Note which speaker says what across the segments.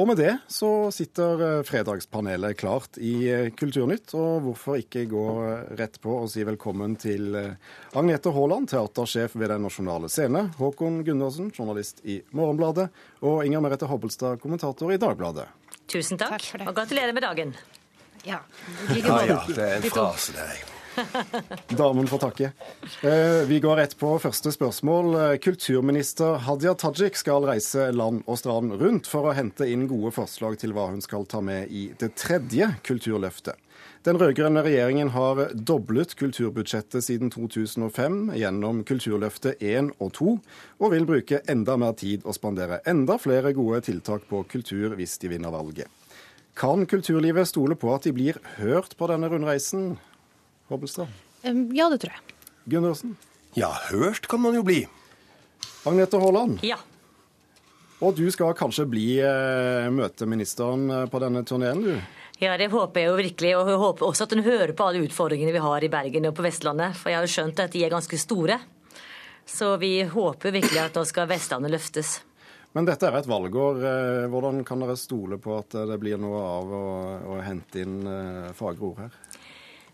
Speaker 1: Og med det så sitter eh, fredagspanelet klart i eh, Kulturnytt. Og hvorfor ikke gå rett på og si velkommen til Agnete Haaland, teatersjef ved Den nasjonale scene, Håkon Gundersen, journalist i Morgenbladet, og Inger Merete Hobbelstad, kommentator i Dagbladet.
Speaker 2: Tusen takk, takk og gratulerer med dagen.
Speaker 3: Ja,
Speaker 4: ja, ja, det er en frase, det.
Speaker 1: Damen får takke. Eh, vi går rett på første spørsmål. Eh, kulturminister Hadia Tajik skal reise land og strand rundt for å hente inn gode forslag til hva hun skal ta med i det tredje kulturløftet. Den rød-grønne regjeringen har doblet kulturbudsjettet siden 2005 gjennom Kulturløftet 1 og 2, og vil bruke enda mer tid og spandere enda flere gode tiltak på kultur hvis de vinner valget. Kan kulturlivet stole på at de blir hørt på denne rundreisen? Hobbelstad?
Speaker 3: Ja, det tror jeg.
Speaker 1: Gundersen?
Speaker 4: Ja, hørt kan man jo bli.
Speaker 1: Agnete Haaland?
Speaker 2: Ja.
Speaker 1: Og du skal kanskje bli eh, møteministeren eh, på denne turneen, du?
Speaker 2: Ja, det håper jeg jo virkelig. Og jeg håper også at hun hører på alle utfordringene vi har i Bergen og på Vestlandet. For jeg har jo skjønt at de er ganske store. Så vi håper virkelig at nå skal Vestlandet løftes.
Speaker 1: Men dette er et valgår. Eh, hvordan kan dere stole på at det blir noe av å, å hente inn fagre ord her?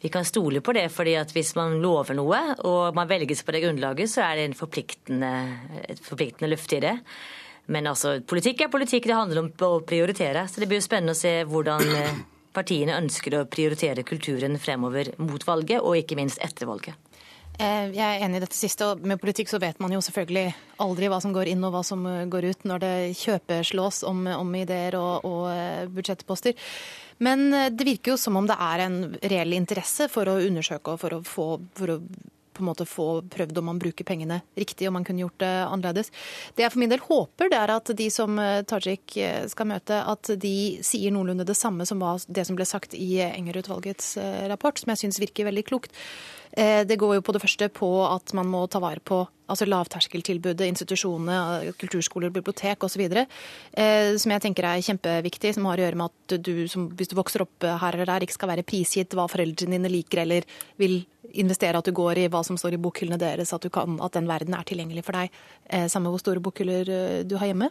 Speaker 2: Vi kan stole på det, fordi at hvis man lover noe og man velges på det grunnlaget, så er det en forpliktende, et forpliktende løfte i det. Men altså, politikk er politikk, det handler om å prioritere. Så det blir jo spennende å se hvordan eh, partiene ønsker å prioritere kulturen fremover mot valget, og ikke minst etter valget.
Speaker 3: Eh, jeg er enig i dette siste, og med politikk så vet man jo selvfølgelig aldri hva som går inn og hva som eh, går ut når det kjøpeslås om, om ideer og, og budsjettposter. Men eh, det virker jo som om det er en reell interesse for å undersøke og for å få for å på en måte få prøvd om man bruker pengene riktig, om man kunne gjort det annerledes. Det jeg for min del håper, det er at de som eh, Tajik eh, skal møte, at de sier noenlunde det samme som det som ble sagt i Enger-utvalgets rapport, som jeg syns virker veldig klokt. Det går jo på det første på at man må ta vare på altså lavterskeltilbudet, institusjonene, kulturskoler, bibliotek osv. Eh, som jeg tenker er kjempeviktig, som har å gjøre med at du som, hvis du vokser opp her eller der, ikke skal være prisgitt hva foreldrene dine liker eller vil investere at du går i hva som står i bokhyllene deres, at, kan, at den verden er tilgjengelig for deg, eh, samme hvor store bokhyller eh, du har hjemme.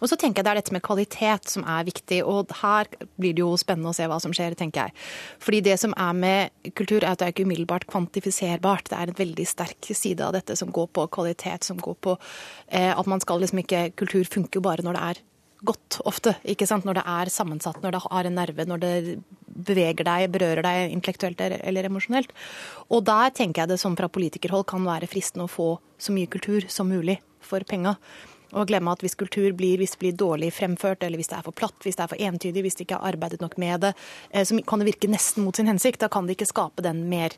Speaker 3: Og så tenker jeg det er dette med kvalitet som er viktig, og her blir det jo spennende å se hva som skjer, tenker jeg. Fordi det som er med kultur, er at det er ikke umiddelbart kvantifiserbart. Det er en veldig sterk side av dette som går på kvalitet, som går på eh, at man skal liksom ikke Kultur funker jo bare når det er godt ofte. ikke sant? Når det er sammensatt, når det har en nerve, når det beveger deg, berører deg intellektuelt eller emosjonelt. Og der tenker jeg det som fra politikerhold kan være fristende å få så mye kultur som mulig for penga. Og glemme at hvis kultur blir, hvis det blir dårlig fremført, eller hvis det er for platt, hvis det er for entydig, hvis det ikke har arbeidet nok med det, eh, så kan det virke nesten mot sin hensikt. Da kan det ikke skape den mer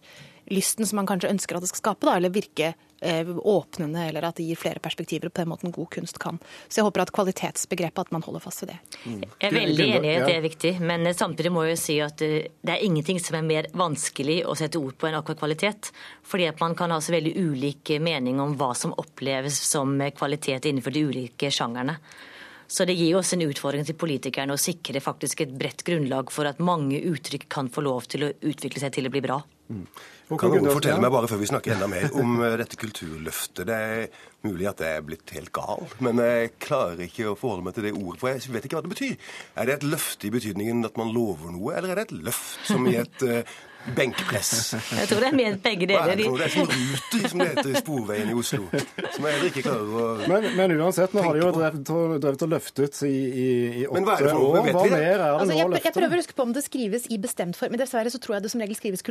Speaker 3: lysten som man kanskje ønsker at det skal skape, da, eller virke eh, åpnende, eller at det gir flere perspektiver, på den måten god kunst kan. Så jeg håper at kvalitetsbegrepet, at man holder fast ved det.
Speaker 2: Mm. Jeg er veldig enig i at det er viktig, men eh, samtidig må jeg si at eh, det er ingenting som er mer vanskelig å sette ord på enn akkurat kvalitet. Fordi at man kan ha så veldig ulik mening om hva som oppleves som kvalitet innenfor de ulike sjangerne. Så det gir oss en utfordring til politikerne å sikre faktisk et bredt grunnlag for at mange uttrykk kan få lov til å utvikle seg til å bli bra. Mm.
Speaker 4: Kan noen fortelle meg bare før vi snakker enda mer om eh, dette kulturløftet? Det er mulig at jeg er blitt helt gal, men jeg klarer ikke å forholde meg til det ordet, for jeg vet ikke hva det betyr. Er det et løfte i betydningen at man lover noe, eller er det et løft som i et uh, benkpress.
Speaker 2: Jeg tror det er med begge deler.
Speaker 4: Det er som Ruter, som det heter i Sporveien i Oslo. Som jeg heller ikke klarer å
Speaker 1: Men, men uansett, nå har de jo drevet, drevet og løftet i, i, i åtte hva år. Hva mer er det altså, nå
Speaker 3: jeg, jeg prøver å huske på om det skrives i bestemt form. Men dessverre så tror jeg det som regel skrives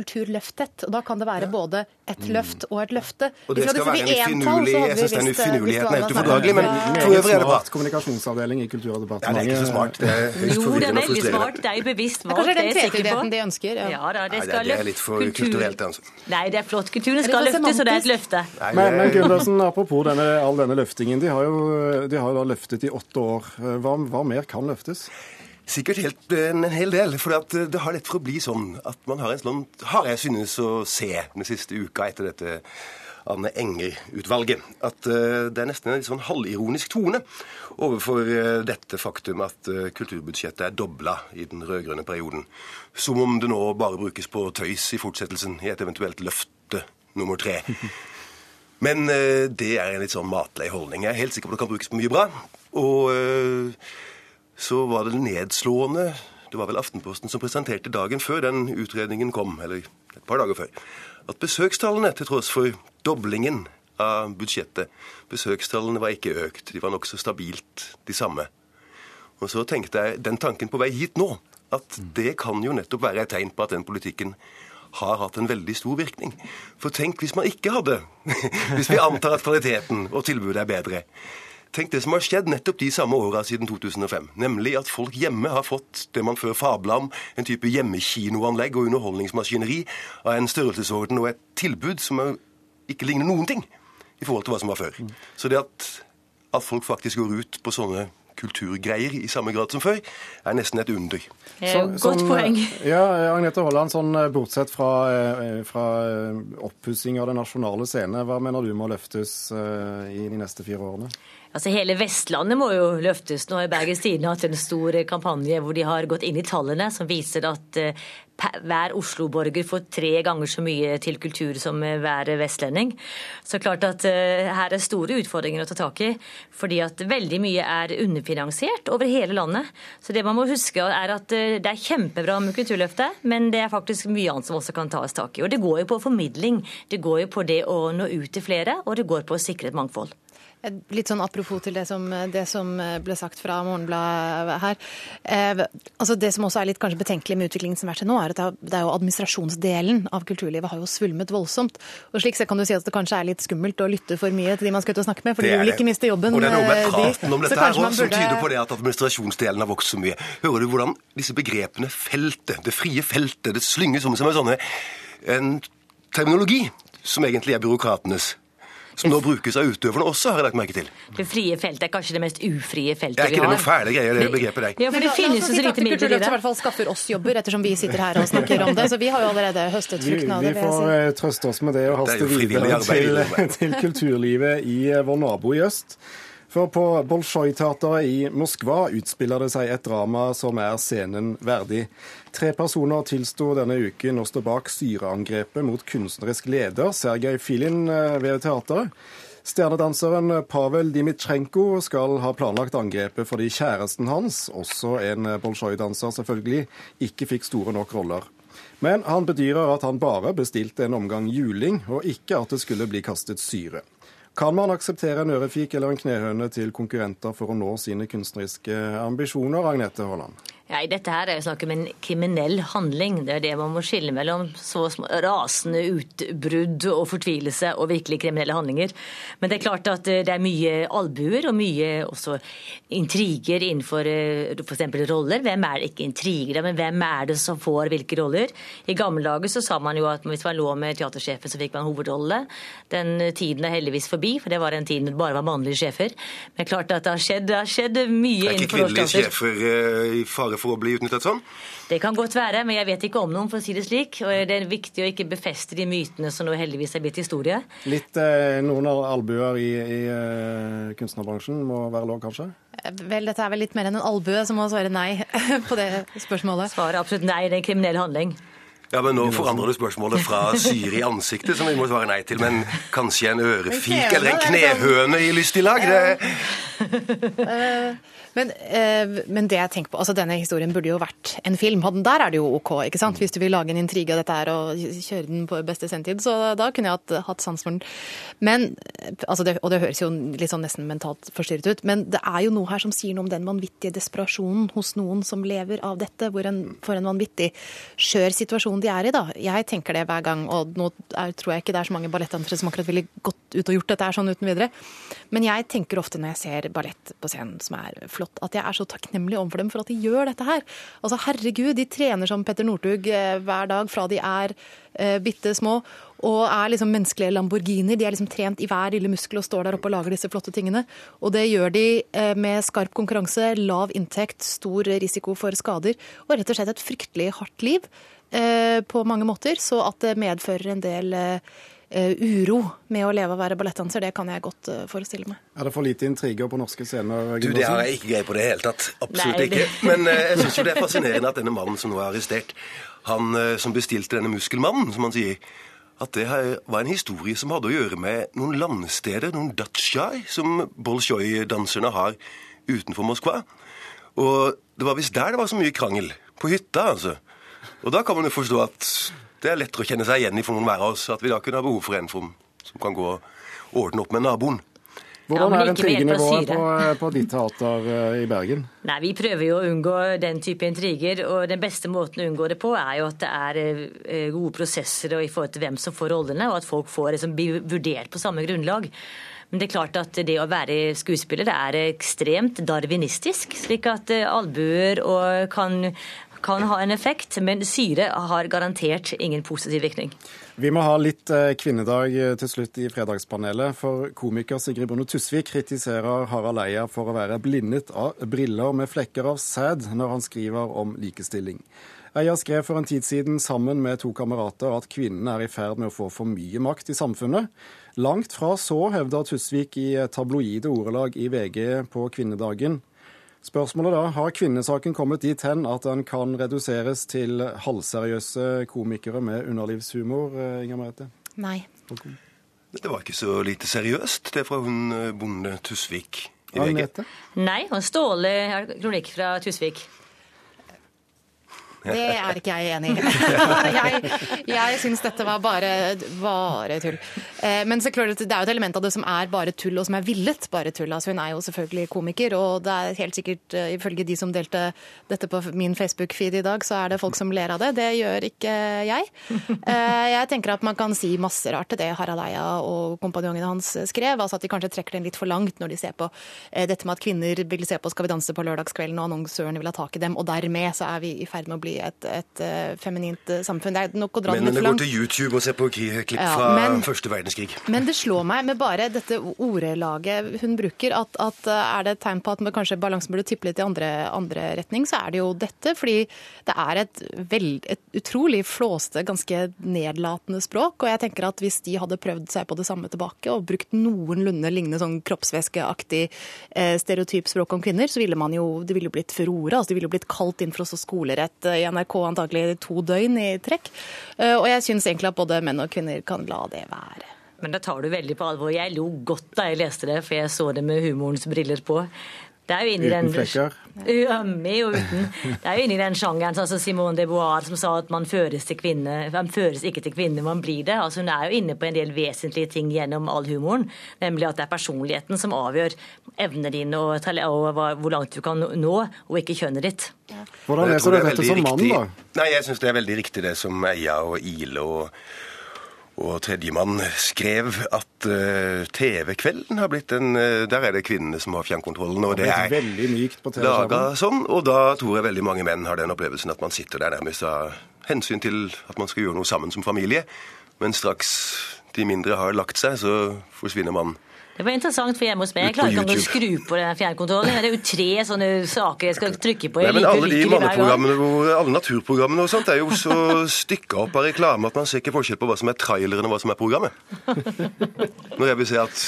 Speaker 3: Kulturløftet. Og da kan det være både et mm. løft og et løfte.
Speaker 4: Og det skal være en finurlig Jeg syns den ufinurligheten er helt ufordragelig, men for øvrig er det bra.
Speaker 1: Kommunikasjonsavdeling i Kulturdepartementet.
Speaker 4: Ja, det er ikke så smart. Det er
Speaker 2: høyst. Jo, det er veldig smart. Det er bevisst valgt.
Speaker 3: Det er sikker på. de ønsker.
Speaker 2: Ja, da, det skal
Speaker 4: det er litt for kultur. kulturelt. Altså.
Speaker 2: Nei, det er flott. Kulturen skal løftes, og det er et løfte.
Speaker 1: Nei, men, men Gundersen, apropos denne, all denne løftingen. De har jo de har da løftet i åtte år. Hva, hva mer kan løftes?
Speaker 4: Sikkert helt, en hel del. For det har lett for å bli sånn at man har en sånn Har jeg synes å se den siste uka etter dette Anne Enger-utvalget. At uh, det er nesten en litt sånn halvironisk tone overfor uh, dette faktum at uh, kulturbudsjettet er dobla i den rød-grønne perioden. Som om det nå bare brukes på tøys i fortsettelsen i et eventuelt løfte nummer tre. Men det er en litt sånn matlei holdning. Jeg er helt sikker på at det kan brukes på mye bra. Og så var det nedslående Det var vel Aftenposten som presenterte dagen før den utredningen kom, eller et par dager før, at besøkstallene, til tross for doblingen av budsjettet, besøkstallene var ikke økt. De var nokså stabilt de samme. Og så tenkte jeg den tanken på vei hit nå, at det kan jo nettopp være et tegn på at den politikken har hatt en veldig stor virkning. For tenk hvis man ikke hadde Hvis vi antar at kvaliteten og tilbudet er bedre. Tenk det som har skjedd nettopp de samme åra siden 2005. Nemlig at folk hjemme har fått det man før fabla om, en type hjemmekinoanlegg og underholdningsmaskineri av en størrelsesorden og et tilbud som ikke ligner noen ting i forhold til hva som var før. Så det at, at folk faktisk går ut på sånne kulturgreier i samme grad som før, er nesten et under.
Speaker 2: Så, Godt sånn, poeng.
Speaker 1: Ja, Agnete Holland, sånn, eh, bortsett fra, eh, fra eh, oppussing av den nasjonale scene, hva mener du må løftes i de neste fire årene?
Speaker 2: Altså Hele Vestlandet må jo løftes. Nå har Bergens Tidende hatt en stor kampanje hvor de har gått inn i tallene som viser at eh, hver Oslo-borger får tre ganger så mye til kultur som eh, hver vestlending. Så klart at uh, her er store utfordringer å ta tak i. Fordi at veldig mye er underfinansiert over hele landet. Så det man må huske er at uh, det er kjempebra med Kulturløftet, men det er faktisk mye annet som også kan tas tak i. Og det går jo på formidling. Det går jo på det å nå ut til flere, og det går på å sikre et mangfold.
Speaker 3: Litt sånn apropos til det som, det som, ble sagt fra Morgenbladet her. Eh, altså det som også er litt kanskje betenkelig med utviklingen som har vært til nå, er at det er jo administrasjonsdelen av kulturlivet har jo svulmet voldsomt. Og slik sett kan du si at det kanskje er litt skummelt å lytte for mye til de man skal ut og snakke med, for de vil ikke miste jobben.
Speaker 4: Og det er noe med eh, praten om dette her også, som tyder på det at administrasjonsdelen har vokst så mye. Hører du hvordan disse begrepene feltet, det frie feltet, det slynges om som en sånne en terminologi som egentlig er byråkratenes som nå brukes av utøverne også, har jeg lagt merke til.
Speaker 2: Det frie feltet er kanskje det mest ufrie feltet
Speaker 4: vi har. Er ikke det noe fæle greier, det begrepet der?
Speaker 2: Ja, for det finnes jo så lite midler i det.
Speaker 3: i hvert fall skaffer oss jobber, ettersom vi sitter her og snakker om det. Så vi har jo allerede høstet fruktene av det.
Speaker 1: Vi får eh, trøste oss med det og haste videre til, til kulturlivet i eh, vår nabo i øst. For på Bolsjoj-teatret i Moskva utspiller det seg et drama som er scenen verdig. Tre personer tilsto denne uken å stå bak syreangrepet mot kunstnerisk leder Sergej Filin eh, ved teateret. Stjernedanseren Pavel Dimitsjenko skal ha planlagt angrepet fordi kjæresten hans, også en Bolsjoj-danser selvfølgelig, ikke fikk store nok roller. Men han bedyrer at han bare bestilte en omgang juling, og ikke at det skulle bli kastet syre. Kan man akseptere en ørefik eller en knehøne til konkurrenter for å nå sine kunstneriske ambisjoner, Agnete Haaland?
Speaker 2: Ja, dette her er jo snakk om en kriminell handling. Det er det man må skille mellom så rasende utbrudd og fortvilelse og virkelig kriminelle handlinger. Men det er klart at eh, det er mye albuer og mye også intriger innenfor eh, f.eks. roller. Hvem er det ikke intriger men hvem er det som får hvilke roller? I gamle dager så sa man jo at hvis man lå med teatersjefen, så fikk man hovedrolle. Den tiden er heldigvis forbi, for det var en tid det bare var mannlige sjefer. Men klart at det har skjedd, det har skjedd mye innenfor
Speaker 4: årsteater. Er ikke kvinnelige sjefer eh, i fare for å bli utnyttet sånn?
Speaker 2: Det kan godt være, men jeg vet ikke om noen, for å si det slik. Og det er viktig å ikke befeste de mytene som nå heldigvis er blitt historie.
Speaker 1: Litt eh, noen albuer i, i uh, kunstnerbransjen må være lov, kanskje?
Speaker 3: Eh, vel, dette er vel litt mer enn en albue som må svare nei på det spørsmålet.
Speaker 2: Svaret absolutt nei, det er en kriminell handling.
Speaker 4: Ja, men Nå forandrer du spørsmålet fra syre i ansiktet, som vi må svare nei til, men kanskje en ørefik eller en knehøne i lystig lag?
Speaker 3: Det... Men, eh, men, det jeg tenker på, altså denne historien burde jo vært en film. Der er det jo OK, ikke sant? Hvis du vil lage en intrige av dette her og kjøre den på beste sendetid, så da kunne jeg hatt, hatt sans for den. Men, altså det, Og det høres jo litt sånn nesten mentalt forstyrret ut, men det er jo noe her som sier noe om den vanvittige desperasjonen hos noen som lever av dette, hvor en, for en vanvittig skjør situasjon de er i, da. Jeg tenker det hver gang, og nå er, tror jeg ikke det er så mange ballettdansere som akkurat ville gått ut og gjort dette her sånn uten videre, men jeg tenker ofte når jeg ser ballett på scenen som er flott, at jeg er så takknemlig overfor dem for at de gjør dette her. Altså herregud, de trener som Petter Northug eh, hver dag fra de er eh, bitte små. Og er liksom menneskelige Lamborghini. De er liksom trent i hver lille muskel og står der oppe og lager disse flotte tingene. Og det gjør de eh, med skarp konkurranse, lav inntekt, stor risiko for skader. Og rett og slett et fryktelig hardt liv eh, på mange måter. Så at det medfører en del uro med å leve og være ballettdanser. Det kan jeg godt uh, forestille meg.
Speaker 1: Er det for lite intriger på norske scener?
Speaker 4: Du, Det har jeg ikke greie på det hele tatt. Absolutt Nei, ikke. Men uh, jeg syns jo det er fascinerende at denne mannen som nå er arrestert, han som bestilte denne muskelmannen, som han sier, at det var en historie som hadde å gjøre med noen landsteder, noen datsjaj, som bolsjoj-danserne har utenfor Moskva. Og det var visst der det var så mye krangel. På hytta, altså. Og da kan man jo forstå at det er lettere å kjenne seg igjen i for noen hver av oss. At vi da kunne ha behov for en som, som kan gå og ordne opp med naboen.
Speaker 1: Hvordan er intrigenivået på, på ditt teater eh, i Bergen?
Speaker 2: Nei, Vi prøver jo å unngå den type intriger. og Den beste måten å unngå det på, er jo at det er eh, gode prosesser i forhold til hvem som får rollene, og at folk får liksom, blir vurdert på samme grunnlag. Men det er klart at det å være skuespiller det er ekstremt darwinistisk. Slik at albuer og kan, kan ha en effekt, men syre har garantert ingen positiv virkning.
Speaker 1: Vi må ha litt eh, kvinnedag eh, til slutt i Fredagspanelet. For komiker Sigrid Bonde Tusvik kritiserer Harald Eia for å være blindet av briller med flekker av sæd når han skriver om likestilling. Eia skrev for en tid siden sammen med to kamerater at kvinnene er i ferd med å få for mye makt i samfunnet. Langt fra så, hevder Tusvik i tabloide ordelag i VG på kvinnedagen. Spørsmålet da, Har kvinnesaken kommet dit hen at den kan reduseres til halvseriøse komikere med underlivshumor, eh, Inger Merete?
Speaker 3: Nei.
Speaker 4: Det var ikke så lite seriøst, det fra hun eh, bonde Tusvik i VG.
Speaker 2: Nei, og Ståle kronikk fra Tusvik.
Speaker 3: Det er ikke jeg enig i. jeg jeg syns dette var bare, bare tull. Eh, men så klart, det er jo et element av det som er bare tull, og som er villet bare tull. Altså, hun er jo selvfølgelig komiker, og det er helt sikkert, eh, ifølge de som delte dette på min Facebook-feed i dag, så er det folk som ler av det. Det gjør ikke jeg. Eh, jeg tenker at man kan si masse rart til det Harald Eia og kompanjongene hans skrev. altså At de kanskje trekker den litt for langt når de ser på dette med at kvinner vil se på Skal vi danse på lørdagskvelden, og annonsørene vil ha tak i dem. Og dermed så er vi i ferd med å bli et, et uh, feminint uh, samfunn. Det er nok å dra
Speaker 4: men,
Speaker 3: litt
Speaker 4: langt. Går til YouTube og ser på klipp ja, fra men, første verdenskrig.
Speaker 3: Men det slår meg med bare dette ordelaget hun bruker, at, at er det et tegn på at kanskje balansen burde tippe litt i andre, andre, retning, så er det jo dette. Fordi det er et, veld, et utrolig flåste, ganske nedlatende språk. Og jeg tenker at hvis de hadde prøvd seg på det samme tilbake og brukt noenlunde lignende sånn kroppsvæskeaktig eh, stereotyp språk om kvinner, så ville man jo, det ville blitt furore. Altså, det ville blitt kalt inn for oss skolerett i NRK antakelig to døgn i trekk. Eh, og jeg syns egentlig at både menn og kvinner kan la det være.
Speaker 2: Men det tar du veldig på alvor. Jeg lo godt da jeg leste det, for jeg så det med humorens briller på. Det er jo inni uten flekker? Ømme og uten. Det er jo inni den sjangeren sånn som Simone de Beauvoir som sa at man føres, til kvinne, man føres ikke til kvinne, man blir det. Altså Hun er jo inne på en del vesentlige ting gjennom all humoren. Nemlig at det er personligheten som avgjør evnene dine og, og, hvor langt du kan nå, og ikke kjønnet ditt.
Speaker 1: Hvordan leser du dette som mann, da?
Speaker 4: Nei, Jeg syns det er veldig riktig det som Eia og Ile og og tredjemann skrev at uh, TV-kvelden har blitt en uh, Der er det kvinnene som har fjernkontrollen. Og det,
Speaker 1: er mykt på TV
Speaker 4: sånn. Og da tror jeg veldig mange menn har den opplevelsen at man sitter der nærmest av hensyn til at man skal gjøre noe sammen som familie. Men straks de mindre har lagt seg, så forsvinner man
Speaker 2: det var interessant, for hjemme hos meg jeg klarer ikke å skru på den fjernkontrollen. Det er jo tre sånne saker jeg skal trykke på.
Speaker 4: Nei, men alle de manneprogrammene, alle naturprogrammene og sånt er jo så stykka opp av reklame at man ser ikke forskjell på hva som er traileren og hva som er programmet. Når jeg vil se at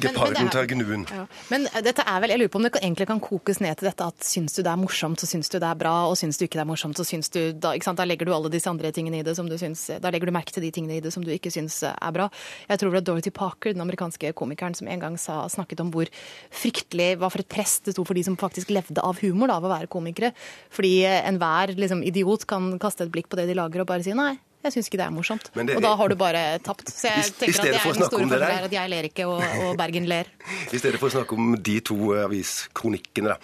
Speaker 4: Geparden tar gnuen. Ja.
Speaker 3: Men dette er vel, jeg lurer på om det egentlig kan kokes ned til dette at syns du det er morsomt, så syns du det er bra, og syns du ikke det er morsomt, så syns du da, da legger du alle disse andre tingene i det som du syns Da legger du merke til de tingene i det som du ikke syns er bra. Jeg tror det var Dorothy Parker, den amerikanske komikeren, som en gang sa, snakket om hvor fryktelig hva for et press det sto for de som faktisk levde av humor, da, av å være komikere. Fordi enhver liksom, idiot kan kaste et blikk på det de lager og bare si nei, jeg syns ikke det er morsomt. Det, og da har du bare tapt. Så jeg tenker at det er den store fordelen er at jeg ler ikke, og, og, Bergen ler.
Speaker 4: I stedet for å snakke om de to aviskronikkene, da.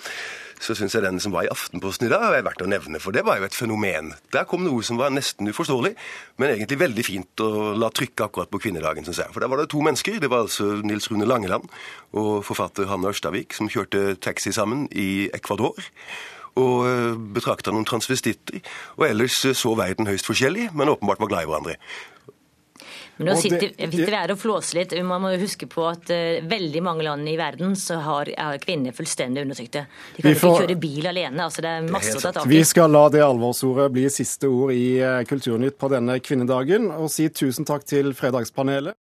Speaker 4: Så syns jeg den som var i Aftenposten i dag, er verdt å nevne. For det var jo et fenomen. Der kom noe som var nesten uforståelig, men egentlig veldig fint å la trykke akkurat på kvinnedagen, syns jeg. For der var det to mennesker. Det var altså Nils Rune Langeland og forfatter Hanne Ørstavik som kjørte taxi sammen i Ecuador og eh, betrakta noen transvestitter. Og ellers eh, så verden høyst forskjellig, men åpenbart var glad i hverandre.
Speaker 2: Men nå sitter, vi her og flåser litt. Man må huske på at uh, veldig mange land i verden så har, er kvinner fullstendig undertrykte. De kan får, ikke kjøre bil alene. altså Det er masse å ta tak
Speaker 1: i. Vi skal la det alvorsordet bli siste ord i Kulturnytt på denne kvinnedagen, og si tusen takk til Fredagspanelet.